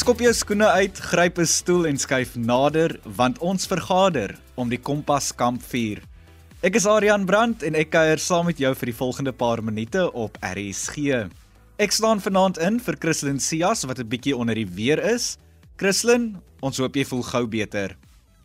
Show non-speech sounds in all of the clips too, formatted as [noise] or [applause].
Skop jou skoene uit, gryp 'n stoel en skuif nader want ons vergader om die Kompas kampvuur. Ek is Adrian Brandt en ek kuier saam met jou vir die volgende paar minute op RSG. Ek staan vanaand in vir Christlyn Cias wat 'n bietjie onder die weer is. Christlyn, ons hoop jy voel gou beter.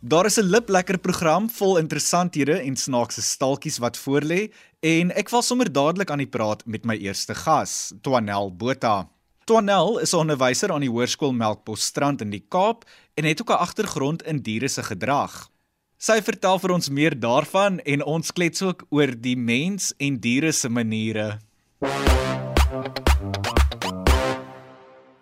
Daar is 'n lip lekker program vol interessanthede en snaakse staaltjies wat voorlê en ek val sommer dadelik aan die praat met my eerste gas, Twanel Botha. Twanel is 'n onderwyser aan die Hoërskool Melkbosstrand in die Kaap en het ook 'n agtergrond in diere se gedrag. Sy vertel vir ons meer daarvan en ons klets ook oor die mens en diere se maniere.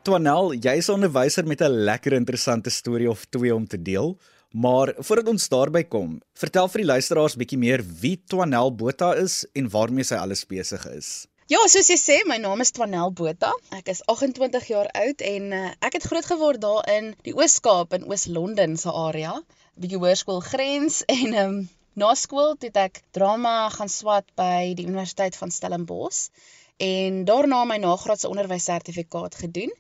Twanel, jy's 'n onderwyser met 'n lekker interessante storie of twee om te deel. Maar voordat ons daarby kom, vertel vir die luisteraars bietjie meer wie Twanel Botha is en waarmee sy alles besig is. Ja, soos jy sê, my naam is Twanel Botha. Ek is 28 jaar oud en uh, ek het groot geword daar in die Oos-Kaap in Oos-London se area, bietjie hoërskool grens [laughs] en um, na skool het ek drama gaan swat by die Universiteit van Stellenbosch en daarna my nagraadse onderwyssertifikaat gedoen.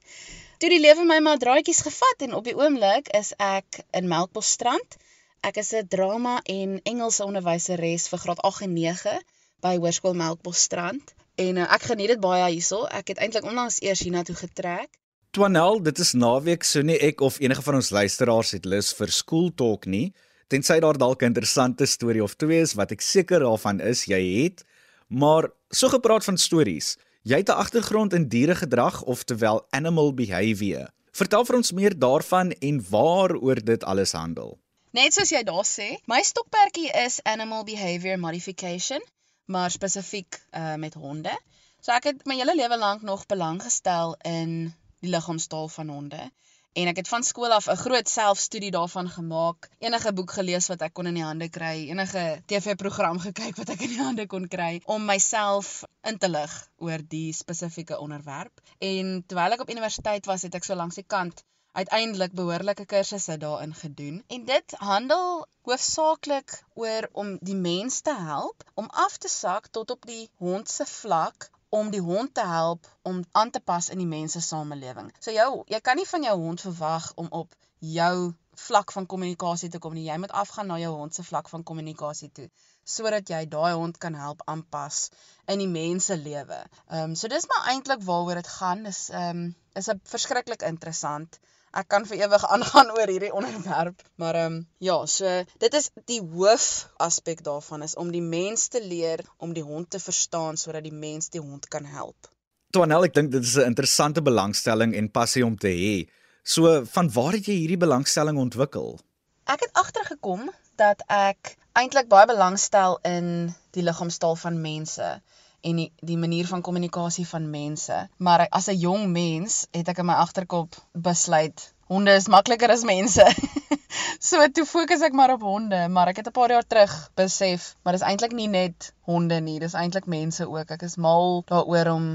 Toe die lewe my maar draadjies gevat en op die oomblik is ek in Melkbosstrand. Ek is 'n drama en Engelse onderwyseres vir graad 8 en 9 by Hoërskool Melkbosstrand. En uh, ek geniet dit baie hierso. Ek het eintlik onlangs eers hiernatoe getrek. Twanel, dit is naweek, so nie ek of enige van ons luisteraars het lus vir school talk nie. Tensy daar dalk 'n interessante storie of twee is wat ek seker daarvan is jy het. Maar so gepraat van stories. Jy het 'n agtergrond in dieregedrag oftewel animal behavior. Vertel vir ons meer daarvan en waaroor dit alles handel. Net soos jy daar sê, my stokperdjie is animal behavior modification maar spesifiek uh met honde. So ek het my hele lewe lank nog belang gestel in die liggaamstaal van honde en ek het van skool af 'n groot selfstudie daarvan gemaak. Enige boek gelees wat ek kon in die hande kry, enige TV-program gekyk wat ek in die hande kon kry om myself in te lig oor die spesifieke onderwerp. En terwyl ek op universiteit was, het ek so langs die kant uiteindelik behoorlike kursusse daarin gedoen en dit handel hoofsaaklik oor om die mens te help om af te sak tot op die hond se vlak om die hond te help om aan te pas in die mens se samelewing. So jou jy kan nie van jou hond verwag om op jou vlak van kommunikasie te kom nie. Jy moet afgaan na jou hond se vlak van kommunikasie toe sodat jy daai hond kan help aanpas in die mens se lewe. Ehm um, so dis maar eintlik waaroor dit gaan. Dis ehm um, is 'n verskriklik interessant ek kan vir ewig aangaan oor hierdie onderwerp, maar ehm um, ja, so dit is die hoof aspek daarvan is om die mens te leer om die hond te verstaan sodat die mens die hond kan help. Twanel, ek dink dit is 'n interessante belangstelling en passie om te hê. So, van waar het jy hierdie belangstelling ontwikkel? Ek het agtergekom dat ek eintlik baie belangstel in die liggaamstaal van mense en die, die manier van kommunikasie van mense. Maar as 'n jong mens het ek in my agterkop besluit honde is makliker as mense. [laughs] so toe fokus ek maar op honde, maar ek het 'n paar jaar terug besef, maar dis eintlik nie net honde nie, dis eintlik mense ook. Ek is mal daaroor om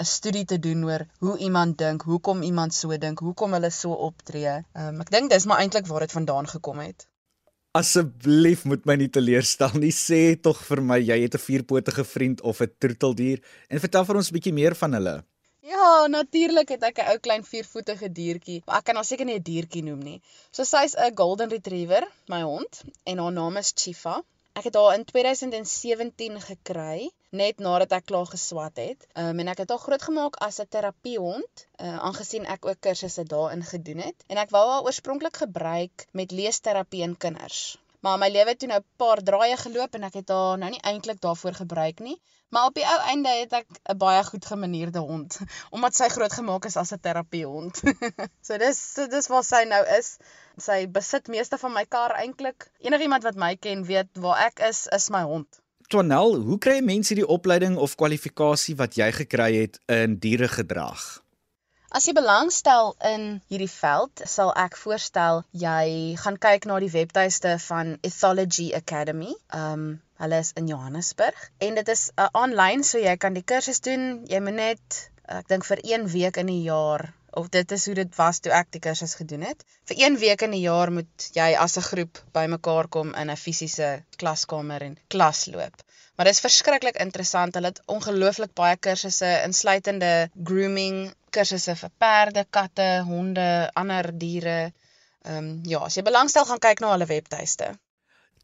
'n studie te doen oor hoe iemand dink, hoekom iemand so dink, hoekom hulle so optree. Um, ek dink dis maar eintlik waar dit vandaan gekom het. Asseblief moet my nie teleurstel nie. Sê tog vir my jy het 'n vierpotige vriend of 'n troetelddier en vertel vir ons 'n bietjie meer van hulle. Ja, natuurlik het ek 'n ou klein viervoetige diertjie. Ek kan haar seker nie 'n diertjie noem nie. So sy's 'n golden retriever, my hond, en haar naam is Chifa. Ek het haar in 2017 gekry net nadat ek klaar geswat het. Um, en ek het haar grootgemaak as 'n terapiehond, uh, aangesien ek ook kursusse daarin gedoen het. En ek wou haar oorspronklik gebruik met leesterapie in kinders. Maar my lewe het toe nou 'n paar draaie geloop en ek het haar nou nie eintlik daarvoor gebruik nie. Maar op die ou einde het ek 'n baie goed gemanierde hond [laughs] omdat sy grootgemaak is as 'n terapiehond. [laughs] so dis dis waar sy nou is. Sy besit meeste van my kar eintlik. Enigiemand wat my ken weet waar ek is, is my hond. Twanel, hoe kry mense die opleiding of kwalifikasie wat jy gekry het in dieregedrag? As jy belangstel in hierdie veld, sal ek voorstel jy gaan kyk na die webtuiste van Ethology Academy. Um hulle is in Johannesburg en dit is 'n uh, aanlyn so jy kan die kursus doen. Jy moet net ek dink vir 1 week in die jaar of dit is hoe dit was toe ek die kursus gedoen het. Vir 1 week in 'n jaar moet jy as 'n groep bymekaar kom in 'n fisiese klaskamer en klas loop. Maar dit is verskriklik interessant. Hulle het ongelooflik baie kursusse insluitende grooming kursusse vir perde, katte, honde, ander diere. Ehm um, ja, as jy belangstel gaan kyk na hulle webtuiste.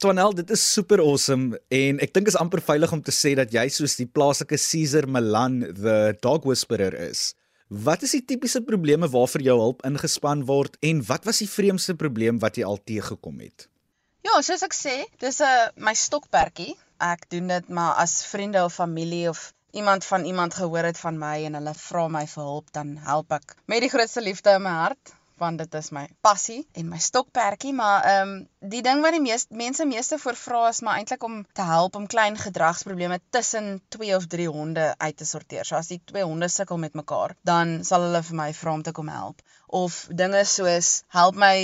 Twanel, dit is super awesome en ek dink is amper veilig om te sê dat jy soos die plaaslike Caesar Milan the dog whisperer is. Wat is die tipiese probleme waarvoor jou hulp ingespan word en wat was die vreemdste probleem wat jy al teëgekom het? Ja, soos ek sê, dis 'n uh, my stokperdjie. Ek doen dit maar as vriende of familie of iemand van iemand gehoor het van my en hulle vra my vir hulp, dan help ek met die grootste liefde in my hart want dit is my passie en my stokperdjie, maar ehm um, die ding wat die meeste mense meeste voor vra is maar eintlik om te help om klein gedragsprobleme tussen 2 of 3 honde uit te sorteer. So as die twee honde sukkel met mekaar, dan sal hulle vir my vra om te kom help. Of dinge soos help my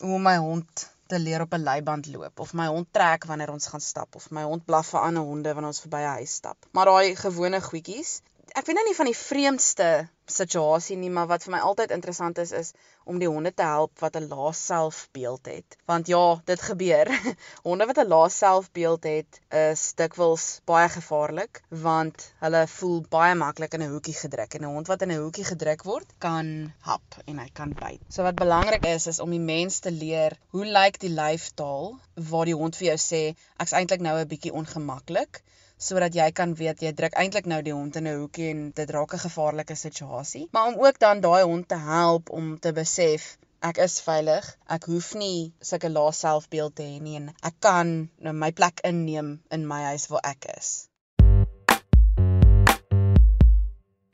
hoe my hond te leer op 'n leiband loop of my hond trek wanneer ons gaan stap of my hond blaf vir ander honde wanneer ons verby 'n huis stap. Maar daai gewone goedjies, ek weet nou nie van die vreemdste situasie nie, maar wat vir my altyd interessant is is om die honde te help wat 'n lae selfbeeld het. Want ja, dit gebeur. [laughs] honde wat 'n lae selfbeeld het, is dikwels baie gevaarlik want hulle voel baie maklik in 'n hoekie gedruk en 'n hond wat in 'n hoekie gedruk word, kan hap en hy kan byt. So wat belangrik is is om die mens te leer hoe lyk die lyfstaal waar die hond vir jou sê ek's eintlik nou 'n bietjie ongemaklik sodat jy kan weet jy druk eintlik nou die hond in 'n hoekie en dit raak 'n gevaarlike situasie. Maar om ook dan daai hond te help om te besef ek is veilig. Ek hoef nie sulke lae selfbeeld te hê nie en ek kan nou my plek inneem in my huis waar ek is.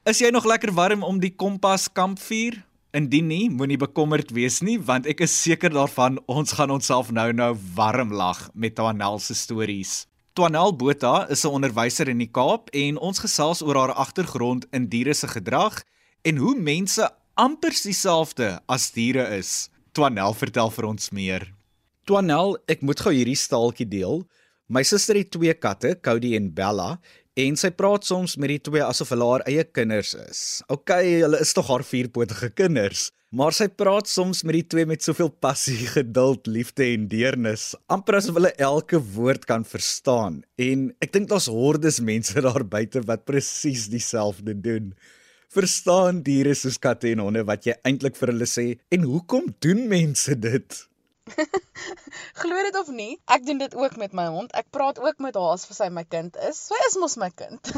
Is jy nog lekker warm om die Kompas kampvuur? Indien nie, moenie bekommerd wees nie, want ek is seker daarvan ons gaan onsself nou-nou warm lag met Tanel se stories. Twanel Botha is 'n onderwyser in die Kaap en ons gesels oor haar agtergrond in diere se gedrag en hoe mense amper dieselfde as diere is. Twanel vertel vir ons meer. Twanel, ek moet gou hierdie staaltjie deel. My suster het twee katte, Cody en Bella, en sy praat soms met die twee asof hulle haar eie kinders is. OK, hulle is tog haar vierpotige kinders, maar sy praat soms met die twee met soveel passie, [laughs] geduld, liefde en deernis, amper asof hulle elke woord kan verstaan. En ek dink daar's hordes mense [laughs] daar buite wat presies dieselfde doen. Verstaan diere soos katte en honde wat jy eintlik vir hulle sê en hoekom doen mense dit? [laughs] Glo dit of nie, ek doen dit ook met my hond. Ek praat ook met haar asof sy my kind is. Sy is mos my kind.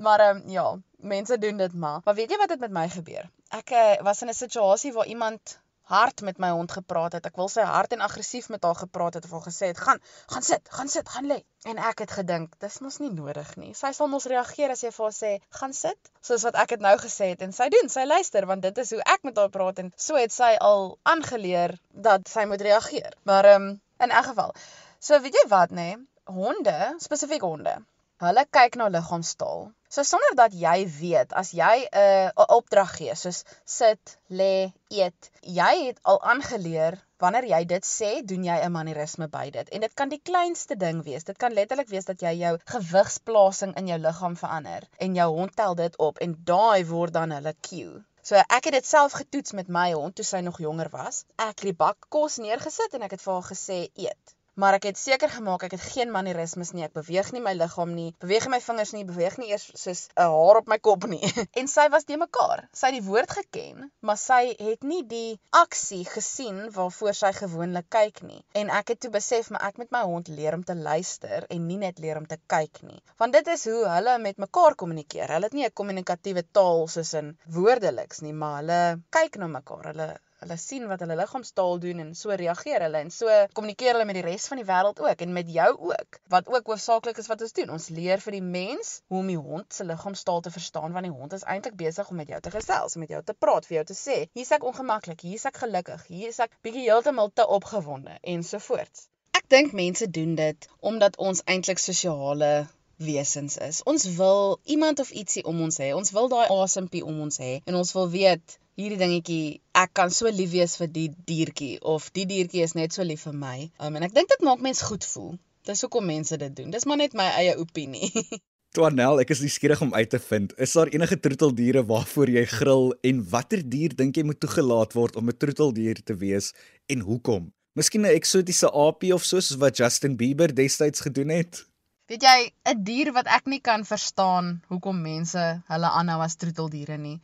Maar ehm um, ja, mense doen dit maar. Maar weet jy wat het met my gebeur? Ek uh, was in 'n situasie waar iemand hard met my hond gepraat het. Ek wil sy hard en aggressief met haar gepraat het of haar gesê het: "Gaan, gaan sit, gaan sit, gaan lê." En ek het gedink, dis mos nie nodig nie. Sy sal mos reageer as jy vir haar sê: "Gaan sit." Soos wat ek dit nou gesê het en sy doen, sy luister want dit is hoe ek met haar praat en so het sy al aangeleer dat sy moet reageer. Maar ehm um, in elk geval, so weet jy wat nê? Nee? Honde, spesifiek honde, Hulle kyk na liggaamstaal. So sonder dat jy weet, as jy 'n uh, opdrag gee, soos sit, lê, eet, jy het al aangeleer wanneer jy dit sê, doen jy 'n manierisme by dit. En dit kan die kleinste ding wees. Dit kan letterlik wees dat jy jou gewigsplasing in jou liggaam verander en jou hond tel dit op en daai word dan hulle cue. So ek het dit self getoets met my hond toe sy nog jonger was. Ek het die bak kos neergesit en ek het vir haar gesê eet maar ek het seker gemaak ek het geen manierismes nie. Ek beweeg nie my liggaam nie, beweeg nie my vingers nie, beweeg nie eers soos 'n haar op my kop nie. [laughs] en sy was de mekaar. Sy het die woord geken, maar sy het nie die aksie gesien waarvoor sy gewoonlik kyk nie. En ek het toe besef maar ek moet my hond leer om te luister en nie net leer om te kyk nie. Want dit is hoe hulle met mekaar kommunikeer. Hulle het nie 'n kommunikatiewe taal soos in woordeliks nie, maar hulle kyk na mekaar. Hulle hulle sien wat hulle liggaamstaal doen en so reageer hulle en so kommunikeer hulle met die res van die wêreld ook en met jou ook. Wat ook hoofsaaklik is wat ons doen. Ons leer vir die mens hoe om die hond se liggaamstaal te verstaan want die hond is eintlik besig om met jou te gesels, met jou te praat, vir jou te sê, hier's ek ongemaklik, hier's ek gelukkig, hier's ek bietjie heeltemal te opgewonde en so voort. Ek dink mense doen dit omdat ons eintlik sosiale wesens is. Ons wil iemand of ietsie om ons hê. Ons wil daai asempie om ons hê en ons wil weet hierdie dingetjie, ek kan so lief wees vir die diertjie of die diertjie is net so lief vir my. Um, en ek dink dit maak mense goed voel. Dis hoekom mense dit doen. Dis maar net my eie opinie. [laughs] Twanel, ek is nuuskierig om uit te vind, is daar enige troeteldiere waarvoor jy gril en watter dier dink jy moet toegelaat word om 'n troeteldier te wees en hoekom? Miskien 'n eksotiese aapie of so soos wat Justin Bieber destyds gedoen het? Weet jy, 'n dier wat ek nie kan verstaan hoekom mense hulle aanhou as troeteldiere nie,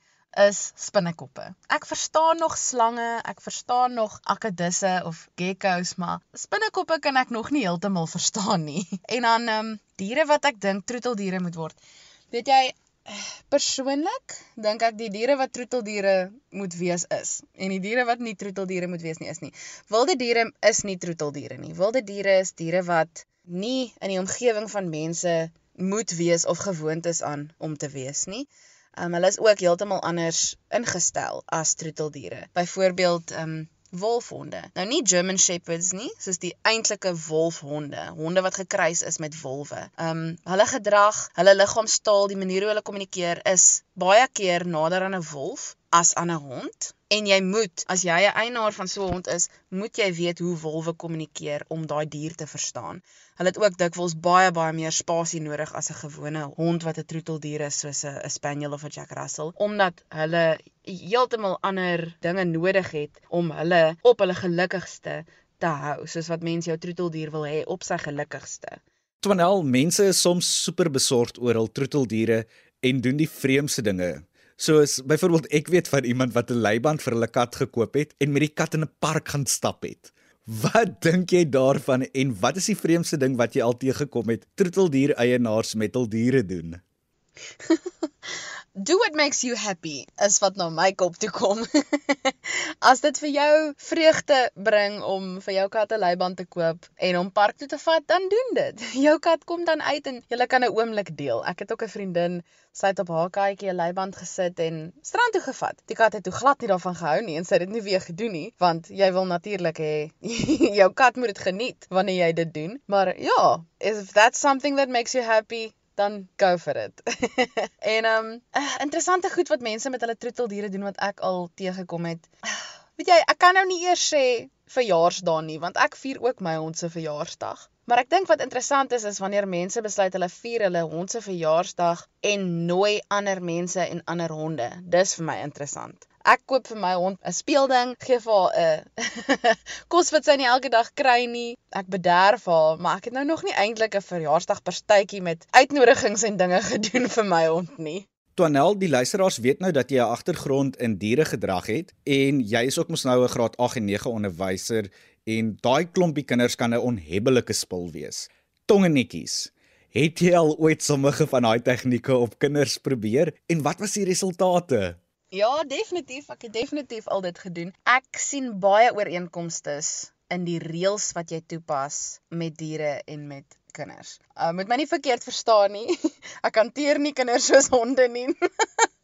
is spinnekoppe. Ek verstaan nog slange, ek verstaan nog akedisse of geckos, maar spinnekoppe kan ek nog nie heeltemal verstaan nie. [laughs] En dan ehm um, diere wat ek dink troeteldiere moet word. Weet jy, persoonlik dink ek die diere wat troeteldiere moet wees is en die diere wat nie troeteldiere moet wees nie is nie. Wilde diere is nie troeteldiere nie. Wilde diere is diere wat nie in die omgewing van mense moet wees of gewoond is aan om te wees nie. Um hulle is ook heeltemal anders ingestel as troeteldiere. Byvoorbeeld um wolfhonde. Nou nie German shepherds nie, soos die eintlike wolfhonde, honde wat gekruis is met wolwe. Um hulle gedrag, hulle liggaamstaal, die manier hoe hulle kommunikeer is baie keer nader aan 'n wolf as aan 'n hond. En jy moet, as jy 'n eienaar van so 'n hond is, moet jy weet hoe wolwe kommunikeer om daai dier te verstaan. Hulle het ook dikwels baie baie meer spasie nodig as 'n gewone hond wat 'n troeteldier is soos 'n spaniel of 'n jack russell, omdat hulle heeltemal ander dinge nodig het om hulle op hulle gelukkigste te hou, soos wat mense jou troeteldier wil hê op sy gelukkigste. Terwyl mense is soms super besorgd oor hul troeteldiere en doen die vreemdste dinge. Soos byvoorbeeld ek weet van iemand wat 'n leiband vir hulle kat gekoop het en met die kat in 'n park gaan stap het. Wat [laughs] dink jy daarvan en wat is die vreemdste ding wat jy al teëgekom het troeteldier eienaars met hul diere doen? [laughs] do what makes you happy is wat na my kop toe kom. [laughs] As dit vir jou vreugde bring om vir jou kat 'n leiband te koop en hom park toe te vat, dan doen dit. [laughs] Jou kat kom dan uit en jy kan 'n oomblik deel. Ek het ook 'n vriendin, sy het op haar katjie 'n leiband gesit en strand toe gevat. Die kat het toe glad nie daarvan gehou nie en sy het dit nie weer gedoen nie, want jy wil natuurlik hê [laughs] jou kat moet dit geniet wanneer jy dit doen. Maar ja, if that's something that makes you happy, dan go for it. [laughs] en um interessante goed wat mense met hulle troeteldiere doen wat ek al teëgekom het. Weet jy, ek kan nou nie eers sê verjaarsdae nie, want ek vier ook my hond se verjaarsdag. Maar ek dink wat interessant is is wanneer mense besluit hulle vier hulle hond se verjaarsdag en nooi ander mense en ander honde. Dis vir my interessant. Ek koop vir my hond 'n speelding, gee vir haar 'n [laughs] kos wat sy nie elke dag kry nie. Ek bederf haar, maar ek het nou nog nie eintlik 'n verjaarsdagpartytjie met uitnodigings en dinge [laughs] gedoen vir my hond nie. Twanel, die luisteraars weet nou dat jy 'n agtergrond in dieregedrag het en jy is ook mos nou 'n graad 8 en 9 onderwyser en daai klompie kinders kan 'n onhebbelike spul wees. Tongenetjies. Het jy al ooit sommige van daai tegnieke op kinders probeer en wat was die resultate? Ja, definitief. Ek het definitief al dit gedoen. Ek sien baie ooreenkomste in die reëls wat jy toepas met diere en met kinders. Uh moet my nie verkeerd verstaan nie. [laughs] Ek hanteer nie kinders soos honde nie. [laughs]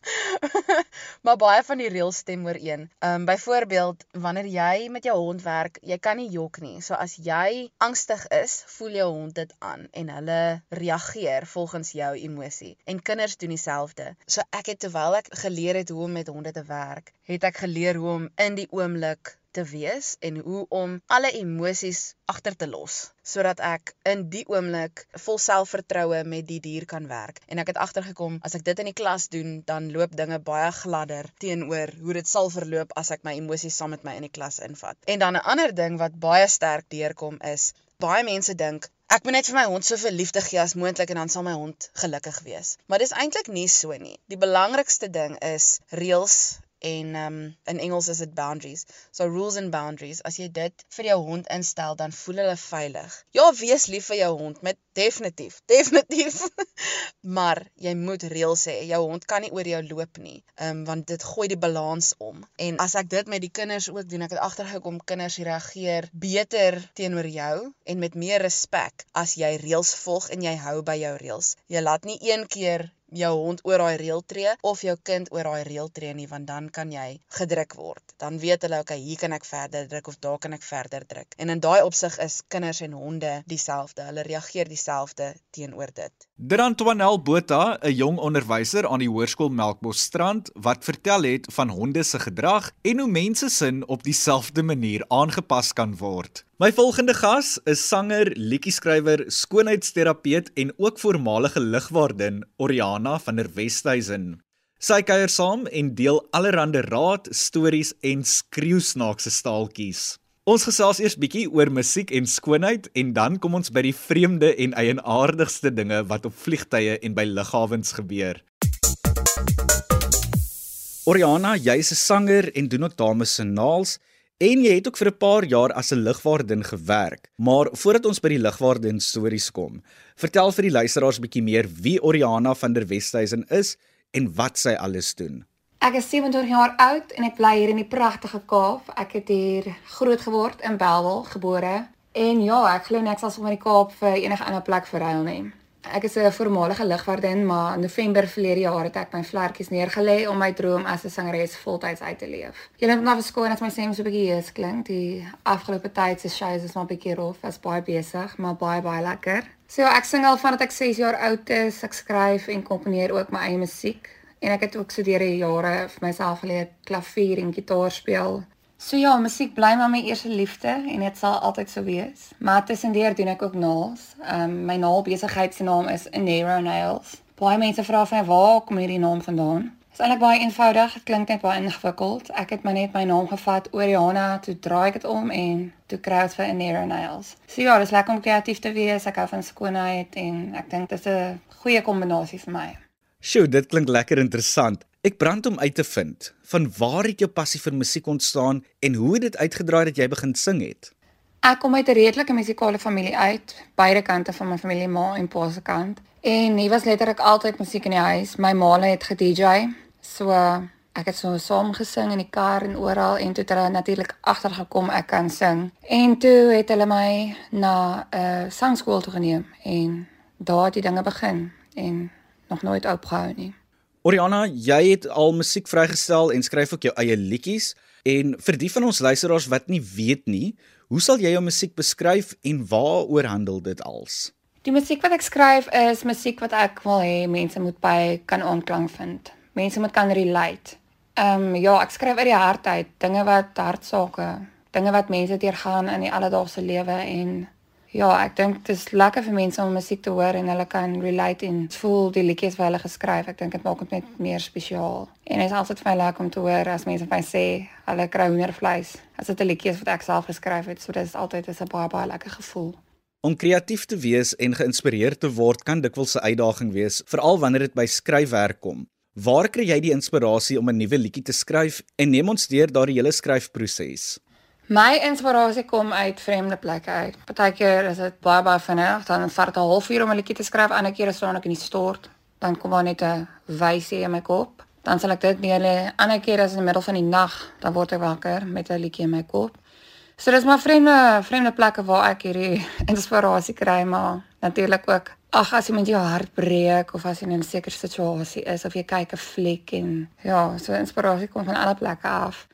[laughs] maar baie van die reëls stem ooreen. Ehm um, byvoorbeeld wanneer jy met jou hond werk, jy kan nie jok nie. So as jy angstig is, voel jou hond dit aan en hulle reageer volgens jou emosie. En kinders doen dieselfde. So ek het terwyl ek geleer het hoe om met honde te werk, het ek geleer hoe om in die oomblik te wees en hoe om alle emosies agter te los sodat ek in die oomblik vol selfvertroue met die dier kan werk. En ek het agtergekom as ek dit in die klas doen, dan loop dinge baie gladder teenoor hoe dit sal verloop as ek my emosies saam met my in die klas invat. En dan 'n ander ding wat baie sterk deurkom is baie mense dink Ek moet net vir my hond soveel liefde gee as moontlik en dan sal my hond gelukkig wees. Maar dis eintlik nie so nie. Die belangrikste ding is reëls en um in Engels is dit boundaries. So rules and boundaries. As jy dit vir jou hond instel, dan voel hulle veilig. Ja, wees lief vir jou hond met definitief. [laughs] Definitief. maar jy moet reëls hê. Jou hond kan nie oor jou loop nie. Um want dit gooi die balans om. En as ek dit met die kinders ook doen, ek het agtergekom kinders reageer beter teenoor jou en met meer respek as jy reëls volg en jy hou by jou reëls. Jy laat nie een keer jou hond oor daai reël tree of jou kind oor daai reël tree nie want dan kan jy gedruk word. Dan weet hulle okay, hier kan ek verder druk of daar kan ek verder druk. En in daai opsig is kinders en honde dieselfde. Hulle reageer dieselfde teenoor dit. Drantwanel Botha, 'n jong onderwyser aan die Hoërskool Melkbosstrand wat vertel het van honde se gedrag en hoe mense sin op dieselfde manier aangepas kan word. My volgende gas is sanger, liedjie-skrywer, skoonheidsterapeut en ook voormalige ligwaardin Oriana van der Westhuizen. Sy kuier saam en deel allerlei raad, stories en skreeusnaakse staaltjies. Ons gesels eers bietjie oor musiek en skoonheid en dan kom ons by die vreemde en eienaardigste dinge wat op vliegtye en by lughawens gebeur. Oriana, jy's 'n sanger en doen ook dames se naels en jy het ook vir 'n paar jaar as 'n ligwaardin gewerk. Maar voordat ons by die ligwaardin stories kom, vertel vir die luisteraars 'n bietjie meer wie Oriana van der Westhuizen is en wat sy alles doen. Ek is 27 jaar oud en ek bly hier in die pragtige Kaap. Ek het hier groot geword in Bellville, gebore. En ja, ek glo niks as om in die Kaap vir enige ander plek verhuil nie. Ek is 'n voormalige ligwaardin, maar in November verlede jaar het ek my vlekkies neergelê om my droom as 'n sangeres voltyds uit te leef. Julle moet nou verskoon as my stem so 'n bietjie hees klink. Die afgelope tyd se shows is maar 'n bietjie rof, as baie besig, maar baie baie lekker. So ek sing al vandat ek 6 jaar oud is. Ek skryf en komponeer ook my eie musiek en ek het ook so deur die jare vir myself geleer klavier en gitaar speel. So ja, musiek bly maar my eerste liefde en dit sal altyd so wees. Maar tussendeur doen ek ook nails. Ehm um, my naal besigheid se naam is Enero Nails. Baie mense vra van my waar kom hierdie naam vandaan? Dit is eintlik baie eenvoudig. Dit klink net baie ingewikkeld. Ek het maar net my naam gevat, Oriana, toe draai ek dit om en toe kry ek vir Enero Nails. So ja, dit is lekker om kreatief te wees. Ek hou van skoonheid en ek dink dit is 'n goeie kombinasie vir my. Sjoe, dit klink lekker interessant. Ek brand om uit te vind van waar het jou passie vir musiek ontstaan en hoe het dit uitgedraai dat jy begin sing het? Ek kom uit 'n redelike musikale familie uit, beide kante van my familie, ma en pa se kant. En hier was letterlik altyd musiek in die huis. My ma het ge-DJ. So ek het so saam gesing in die kar en oral en toe het hulle natuurlik agtergekom ek kan sing. En toe het hulle my na 'n uh, sangskool toe geneem en daar het die dinge begin en nog nooit opgehou nie. Oriana, jy het al musiek vrygestel en skryf ook jou eie liedjies en vir die van ons luisteraars wat nie weet nie, hoe sal jy jou musiek beskryf en waaroor handel dit als? Die musiek wat ek skryf is musiek wat ek wil hê mense moet by kan aanklank vind. Mense moet kan relate. Ehm um, ja, ek skryf uit die hart uit, dinge wat hartsake, dinge wat mense deurgaan in die alledaagse lewe en Ja, ek dink dit is lekker vir mense om musiek te hoor en hulle kan relate en voel die liedjies wat hulle geskryf. Ek dink dit maak dit net meer spesiaal. En dit is altyd vir my lekker om te hoor as mense vir my sê hulle kry hoendervleis. As dit 'n liedjie is wat ek self geskryf het, so dit is altyd 'n baie baie lekker gevoel. Om kreatief te wees en geïnspireerd te word kan dikwels 'n uitdaging wees, veral wanneer dit by skryfwerk kom. Waar kry jy die inspirasie om 'n nuwe liedjie te skryf en neem ons deur daardie hele skryfproses? My inspirasie kom uit vreemde plekke uit. Partykeer is dit baie baie vinnig, dan vat dit 'n halfuur om 'n liedjie te skryf, ander kere staan ek in die stort, dan kom daar net 'n wysie in my kop. Dan sal ek dit neer lê. Ander kere is in die middel van die nag, dan word ek wakker met 'n liedjie in my kop. So dis maar vreemde vreemde plekke waar ek hierdie [laughs] inspirasie kry, maar natuurlik ook ag as iemand jou hart breek of as jy in 'n sekere situasie is of jy kyk 'n fliek en ja, so inspirasie kom van alle plekke af.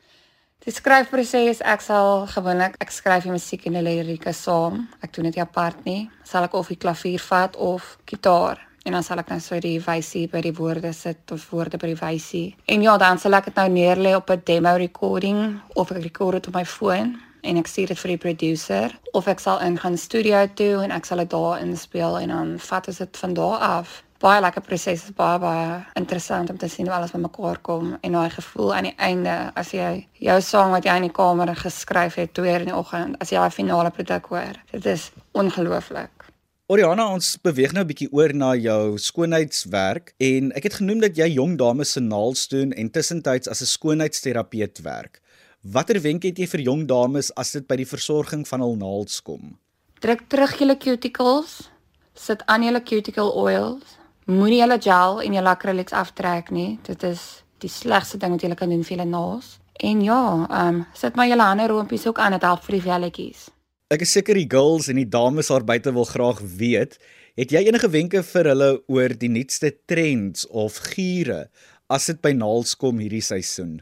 Die skryfproses, ek sal gewoonlik ek skryf die musiek en die lirieke saam. Ek doen dit nie apart nie. Sal ek of die klavier vat of gitaar en dan sal ek net so die wysie by die woorde sit of woorde by die wysie. En ja, dan sal ek dit nou neerlê op 'n demo recording of ek rekord dit op my foon en ek stuur dit vir die producer of ek sal ingaan studio toe en ek sal dit daar inspel en dan vat ons dit van daar af baie lekker proses is baie baie interessant om te sien hoe alles bymekaar kom en daai gevoel aan die einde. As jy jou sang wat jy in die kamer geskryf het twee in die oggend as jy daai finale produk hoor dit is ongelooflik. Oriana ons beweeg nou 'n bietjie oor na jou skoonheidswerk en ek het genoem dat jy jong dames se naels doen en tussentyds as 'n skoonheidsterapeut werk. Watter wenk het jy vir jong dames as dit by die versorging van hul naels kom? Druk terug julle cuticles, sit aan julle cuticle oils Moenie julle gel en julle acrylics aftrek nie. Dit is die slegste ding wat jy kan doen vir julle naels. En ja, ehm um, sit maar julle hande rompies ook aan dit help vir die velletjies. Ek is seker die girls en die dames daar buite wil graag weet, het jy enige wenke vir hulle oor die nuutste trends of giere as dit by naels kom hierdie seisoen?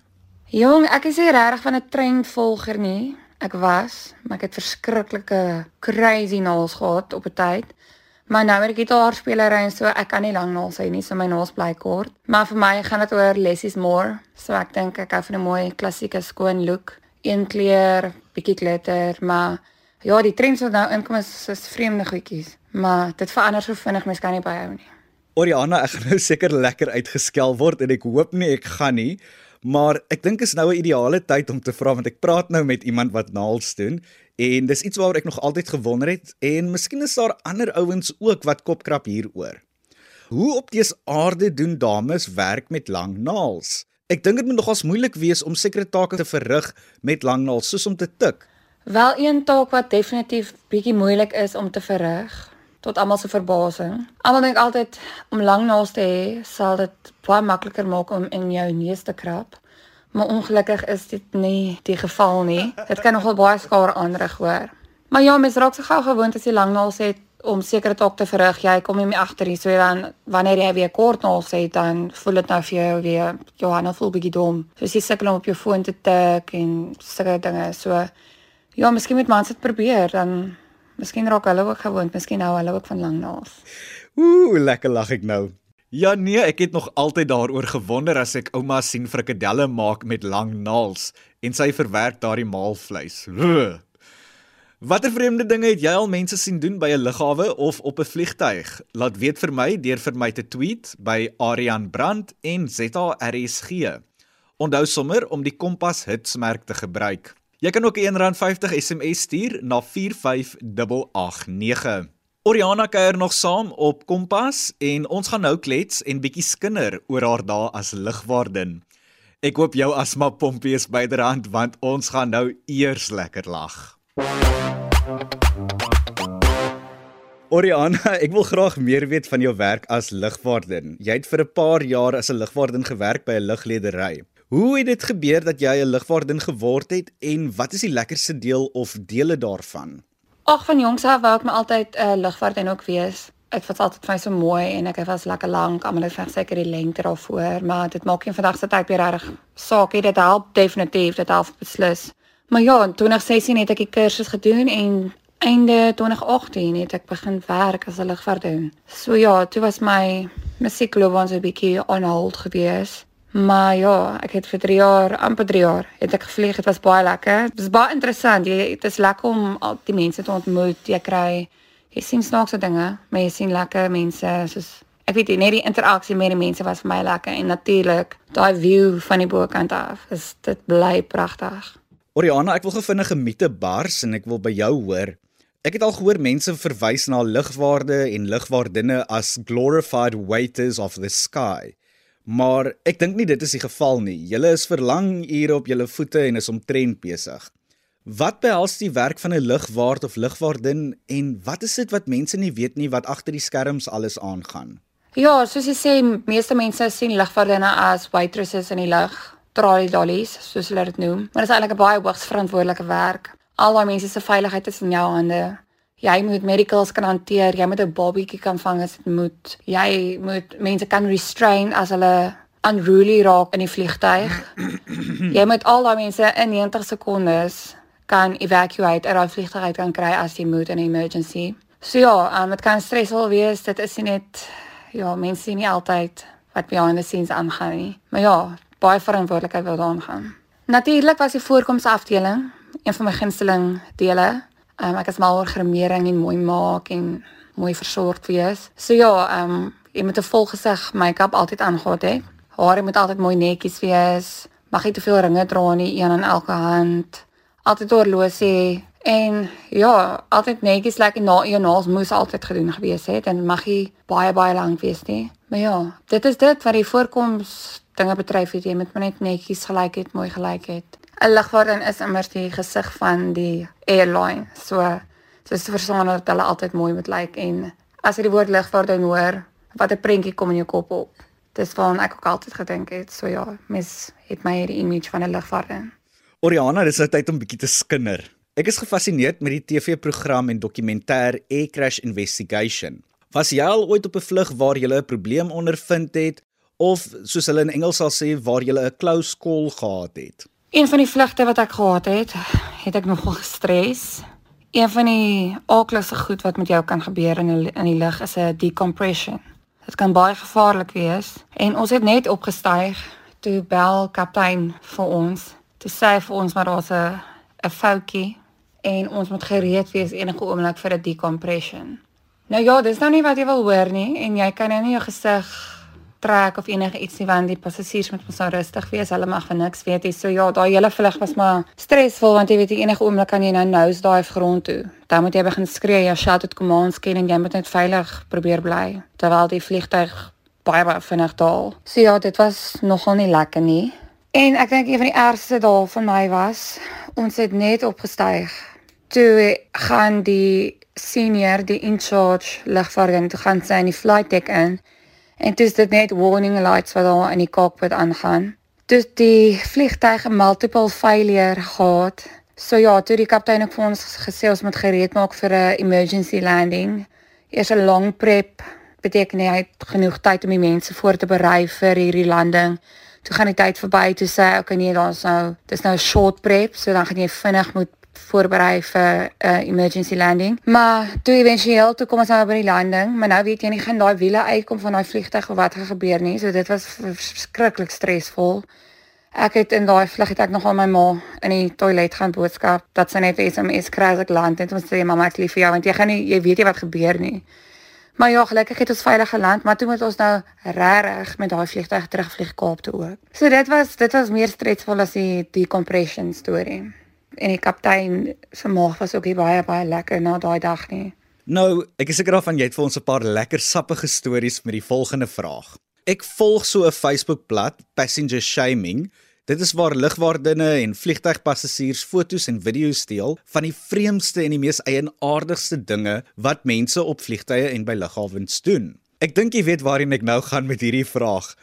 Jong, ek is nie regtig van 'n trendvolger nie. Ek was, maar ek het verskriklike crazy naels gehad op 'n tyd. Maar nou met die gitaarspelery en so, ek kan nie lank naels hê nie, so my naels bly kort. Maar vir my gaan dit oor less is more. So ek dink ek hou van 'n mooi klassieke skoon look, een kleur, bietjie glitter, maar ja, die trends wat nou inkom is, is vreemde goedjies, maar dit verander so vinnig, mens kan nie byhou nie. Oriana, ek gaan nou seker lekker uitgeskel word en ek hoop nie ek gaan nie. Maar ek dink is nou 'n ideale tyd om te vra want ek praat nou met iemand wat naels doen en dis iets waaroor ek nog altyd gewonder het en miskien is daar ander ouens ook wat kopkrap hieroor. Hoe op dese aarde doen dames werk met lang naels? Ek dink dit moet nogals moeilik wees om sekere take te verrig met langnaels soos om te tik. Wel een taak wat definitief bietjie moeilik is om te verrig tot almal se verbasing. Almal dink altyd om langnaels te hê sal dit baie makliker maak om in jou neus te krap. Maar ongelukkig is dit nie die geval nie. Dit kan nogal baie skade aanrig hoor. Maar ja, mens raak se gou gewoond as jy langnaels het om sekere taak te verrig. Jy kom nie meer agter nie. So dan wanneer jy weer kort naels het, dan voel dit nou vir jou weer Johanna voel bietjie dom. So jy sukkel om op jou foon te tik en sulke dinge. So ja, miskien moet mans dit probeer dan Miskien raak hulle ook gewoond, miskien hou hulle ook van lang naels. Ooh, lekker lag ek nou. Ja nee, ek het nog altyd daaroor gewonder as ek ouma sien frikadelle maak met lang naels en sy verwerk daardie maalvleis. Watter vreemde dinge het jy al mense sien doen by 'n lughawe of op 'n vliegtyg? Laat weet vir my deur vir my te tweet by Arian Brandt en ZARSG. Onthou sommer om die Kompas hitsmerk te gebruik. Jy kan ook 'n R1.50 SMS stuur na 45889. Oriana kuier nog saam op Kompas en ons gaan nou klets en bietjie skinder oor haar dae as ligwaardin. Ek hoop jou asma pompie is byderhand want ons gaan nou eers lekker lag. Oriana, [laughs] ek wil graag meer weet van jou werk as ligwaardin. Jy het vir 'n paar jaar as 'n ligwaardin gewerk by 'n lugledery. Hoe het dit gebeur dat jy 'n ligvaardin geword het en wat is die lekkerste deel of dele daarvan? Ag van jongs af wou ek my altyd 'n uh, ligvaardin ook wees. Ek was altyd vir my so mooi en ek was lekker lank, almal het vir seker die lengte daarvoor, maar dit maak nie vandag se tyd weer reg saak nie. Dit help definitief, dit help beslis. Maar ja, in 2016 het ek die kursus gedoen en einde 2018 het ek begin werk as 'n ligvaardin. So ja, toe was my musiekloopbaan so 'n bietjie on hold geweest. Maar ja, ek het vir 3 jaar, amper 3 jaar, het ek gevlieg. Dit was baie lekker. Dit was baie interessant. Jy dit is lekker om al die mense te ontmoet. Jy kry jy sien snaakse dinge, maar jy sien lekker mense soos ek weet net die interaksie met die mense was vir my lekker en natuurlik daai view van die bokant af. Is dit bly pragtig. Oriana, ek wil gou vinnig 'n mite bars en ek wil by jou hoor. Ek het al gehoor mense verwys na ligwaarde en ligwaardinne as glorified waiters of the sky. Maar ek dink nie dit is die geval nie. Julle is vir lang ure op julle voete en is omtrent besig. Wat behels die werk van 'n lugwaard of lugwaardin en wat is dit wat mense nie weet nie wat agter die skerms alles aangaan? Ja, soos jy sê, meeste mense sien lugwaardinne as waitresses in die lug, trolley dollies, soos hulle dit noem. Maar dit is eintlik 'n baie hoogs verantwoordelike werk. Al daai mense se veiligheid is in jou hande. Jy moet medicals kan hanteer, jy moet 'n babietjie kan vang as dit moet. Jy moet mense kan restrain as hulle unruly raak in die vliegtyg. [clears throat] jy moet al daai mense in 90 sekondes kan evacuate uit 'n vliegtyg uit kan kry as jy moet in 'n emergency. So ja, um, dit kan stresvol wees. Dit is net ja, mense sien nie altyd wat behind the scenes aangaan nie. Maar ja, baie verantwoordelikheid wil daaraan gaan. Natuurlik was die voorkomsafdeling een van my gunsteling dele. Um, ek is mal oor gremering en mooi maak en mooi versorg wees. So ja, ehm um, jy moet 'n volgesig make-up altyd aangehad hê. Hare moet altyd mooi netjies wees. Mag nie te veel ringe dra nie, een aan elke hand. Altyd horlosie en ja, altyd netjies lekker na jou naels moes altyd gedoen gewees het en mag nie baie baie lank wees nie. Maar ja, dit is dit wat die voorkoms dinge betref, jy moet net netjies gelyk het, mooi gelyk het. 'n Lugvaardin is immers die gesig van die airline. So soos te verstaan dat hulle altyd mooi moet lyk like, en as jy die woord lugvaardin hoor, wat 'n prentjie kom in jou kop op. Dis van ek ook altyd gedink het. So ja, mes het my hierdie image van 'n lugvaardin. Oriana, dis nou tyd om bietjie te skinder. Ek is gefassineerd met die TV-program en dokumentêr Air Crash Investigation. Was jy al ooit op 'n vlug waar jy 'n probleem ondervind het of soos hulle in Engels sal sê waar jy 'n close call gehad het? Een van die vlugte wat ek gehad het, het ek nogal gestres. Een van die aakligste goed wat met jou kan gebeur in die, in die lug is 'n decompression. Dit kan baie gevaarlik wees en ons het net opgestyg toe bel kaptein vir ons te sê vir ons maar daar's 'n 'n foutjie en ons moet gereed wees enige oomblik vir 'n decompression. Nou ja, dis nou nie wat jy wil hoor nie en jy kan nou nie jou gesig trek of enige iets nie want die passasiers moet mos nou rustig wees. Hulle mag van niks weet nie. So ja, daai hele vlug was maar stresvol want jy weet jy enige oomblik kan jy nou nose dive grond toe. Dan moet jy begin skree, jy shout out commands ken en jy moet net veilig probeer bly terwyl die vliegtyg baie baie vinnig daal. So ja, dit was nogal nie lekker nie. En ek dink een van die ergste dae van my was, ons het net opgestyg. Toe gaan die senior, die in charge lugvaarding, toe gaan sy in die flight deck in. En toe is dit net warning lights wat daar in die cockpit aangaan. Toe die vliegtuig 'n multiple failure gehad. So ja, toe die kaptein ook vir ons gesê ons moet gereed maak vir 'n emergency landing. Eers 'n long prep beteken hy het genoeg tyd om die mense voor te berei vir hierdie landing. Toe gaan die tyd verby toe sê okay, nee, daar's nou dis nou 'n short prep, so dan gaan jy vinnig moet voorberei vir 'n uh, emergency landing. Maar toe éventueel toe kom ons nou by die landing, maar nou weet jy nie gaan daai wiele uitkom van daai vliegtuig of wat gaan gebeur nie. So dit was verskriklik stresvol. Ek het in daai vlug het ek nog aan my ma in die toilet gaan boodskap dat sy net SMS kry as ek land en ons sê mamma ek lief vir jou want jy gaan nie jy weet nie wat gebeur nie. Maar ja, gelukkig het ons veilig geland, maar toe moet ons nou regtig met daai vliegtuig terugvlieg Kaap toe ook. So dit was dit was meer stresvol as die die compression storie en die kaptein se maag was ook nie baie baie lekker na daai dag nie. Nou, ek is seker daarvan jy het vir ons 'n paar lekker sappige stories met die volgende vraag. Ek volg so 'n Facebookblad, Passenger Shaming. Dit is waar lugwaardinne en vliegtuigpassasiers foto's en video's deel van die vreemdste en die mees eienaardigste dinge wat mense op vliegtye en by lughawens doen. Ek dink jy weet waarheen ek nou gaan met hierdie vraag.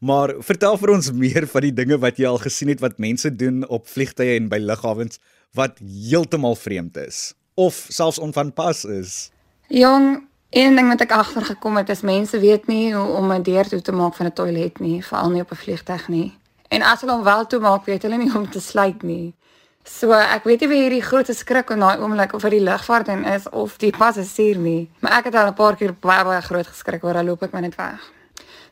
Maar vertel vir ons meer van die dinge wat jy al gesien het wat mense doen op vliegtye en by lughawens wat heeltemal vreemd is of selfs onvanpas is. Jong, een ding wat ek agtergekom het is mense weet nie hoe om 'n deur toe te maak van 'n toilet nie, veral nie op 'n vliegtyg nie. En as hulle hom wel toe maak, weet hulle nie hoe [laughs] om te sluit nie. So ek weet nie wie hierdie groot skrik in daai oomblik of vir die lugvaart en is of die passasier nie, maar ek het al 'n paar keer baie baie groot geskrik oor hulle loop ek maar net weg.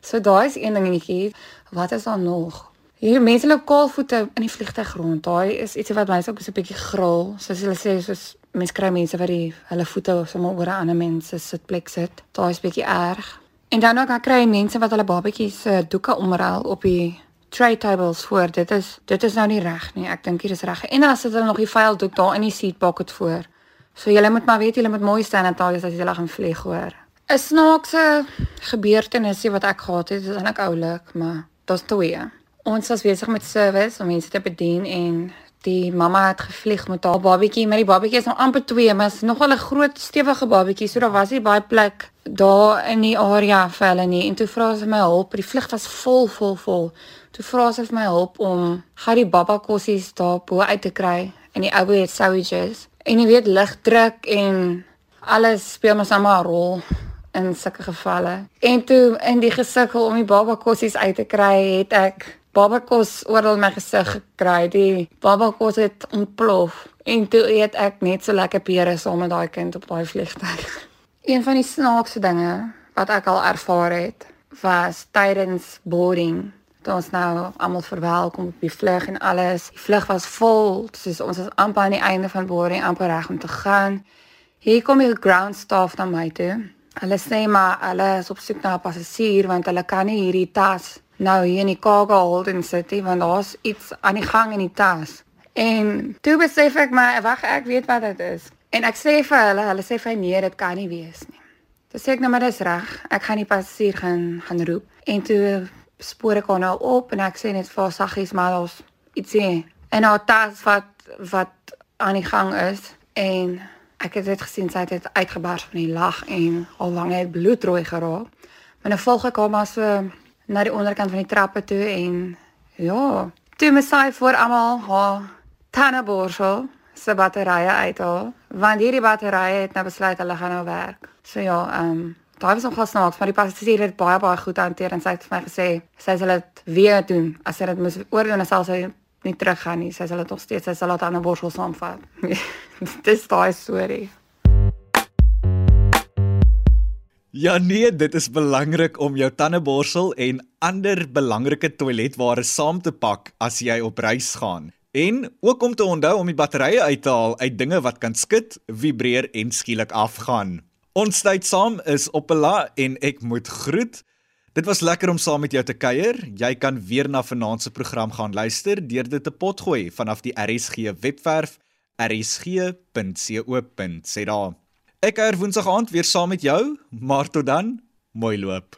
So daai is een dingetjie. Wat is daar nog? Hier mense loop kaalvoete in die vliegtuig rond. Daai is iets wat my ook so 'n bietjie gril. Soos hulle sê, soos mense kry mense wat die hulle voete sommer oor 'n ander mens se sitplek sit. Daai is bietjie erg. En dan ook dan kry mense wat hulle babatjies se doeke omruil op die tray tables voor. Dit is dit is nou nie reg nie. Ek dink hier is reg. En dan sit hulle nog die vuil doek daar in die seat pocket voor. So julle moet maar weet julle moet mooi staan en taal as julle gaan vlieg hoor. 'n snaakse gebeurtenisie wat ek gehad het, is eintlik oulik, maar daar's twee. Ons was besig met service om mense te bedien en die mamma het gevlieg met haar babatjie, maar die babatjie is nou amper 2, maar is nogal 'n groot stewige babatjie, so daar was nie baie plek daar in die area vir hulle nie. En toe vra sy my hulp, die vlug was vol vol vol. Toe vra sy vir my hulp om gou die baba kossies daar bo uit te kry in die ou het sandwiches. En jy weet lig druk en alles speel mos nou maar 'n rol in sulke gevalle. En toe in die gesukkel om die baba kossies uit te kry, het ek baba kos oral my gesig gekry. Die baba kos het ontplof en toe eet ek net so lekker pere saam met daai kind op daai vliegtuig. [laughs] Een van die snaakste dinge wat ek al ervaar het, was tydens boarding. Toe ons nou almal verwelkom op die vlug en alles. Die vlug was vol, soos ons was amper aan die einde van boarding, amper reg om te gaan. Hier kom die ground staff na my toe Hulle sê maar hulle is op soek na 'n passasier want hulle kan nie hierdie tas nou hier in die cargo hold in sit nie want daar's iets aan die gang in die tas. En toe besef ek maar wag ek weet wat dit is. En ek sê vir hulle, hulle sê vir nee, dit kan nie wees nie. Dis sê ek nou maar dis reg. Ek gaan die passasier gaan gaan roep. En toe spoor ek hom nou op en ek sê net vir saggies maar ons ietsie en haar tas wat wat aan die gang is en Ek het dit gesien sy het uitgebars van die lag en al wange het bloedrooi geraak. Maar nou volg ek haar maar so na die onderkant van die trappe toe en ja, toe me sy voor almal haar tanneborsel se batterye uithaal, want hierdie batterye het nou besluit hulle gaan nou werk. So ja, ehm um, daai was nogal snaaks, maar die passasier het baie baie goed hanteer en sy het vir my gesê sy sal dit weer doen as sy dit moes oordoen, sal sy nie teruggaan nie. Sy sal dit nog steeds, sy sal dit aan 'n borsel saamvat. Dis [laughs] daai storie. Ja nee, dit is belangrik om jou tandeborsel en ander belangrike toiletware saam te pak as jy op reis gaan. En ook om te onthou om die batterye uit te haal uit dinge wat kan skud, vibreer en skielik afgaan. Ons tyd saam is op 'n la en ek moet groet. Dit was lekker om saam met jou te kuier. Jy kan weer na vanaand se program gaan luister deur dit te potgooi vanaf die RSG webwerf rsg.co.za. Ek kuier woensdag aand weer saam met jou, maar tot dan, mooi loop.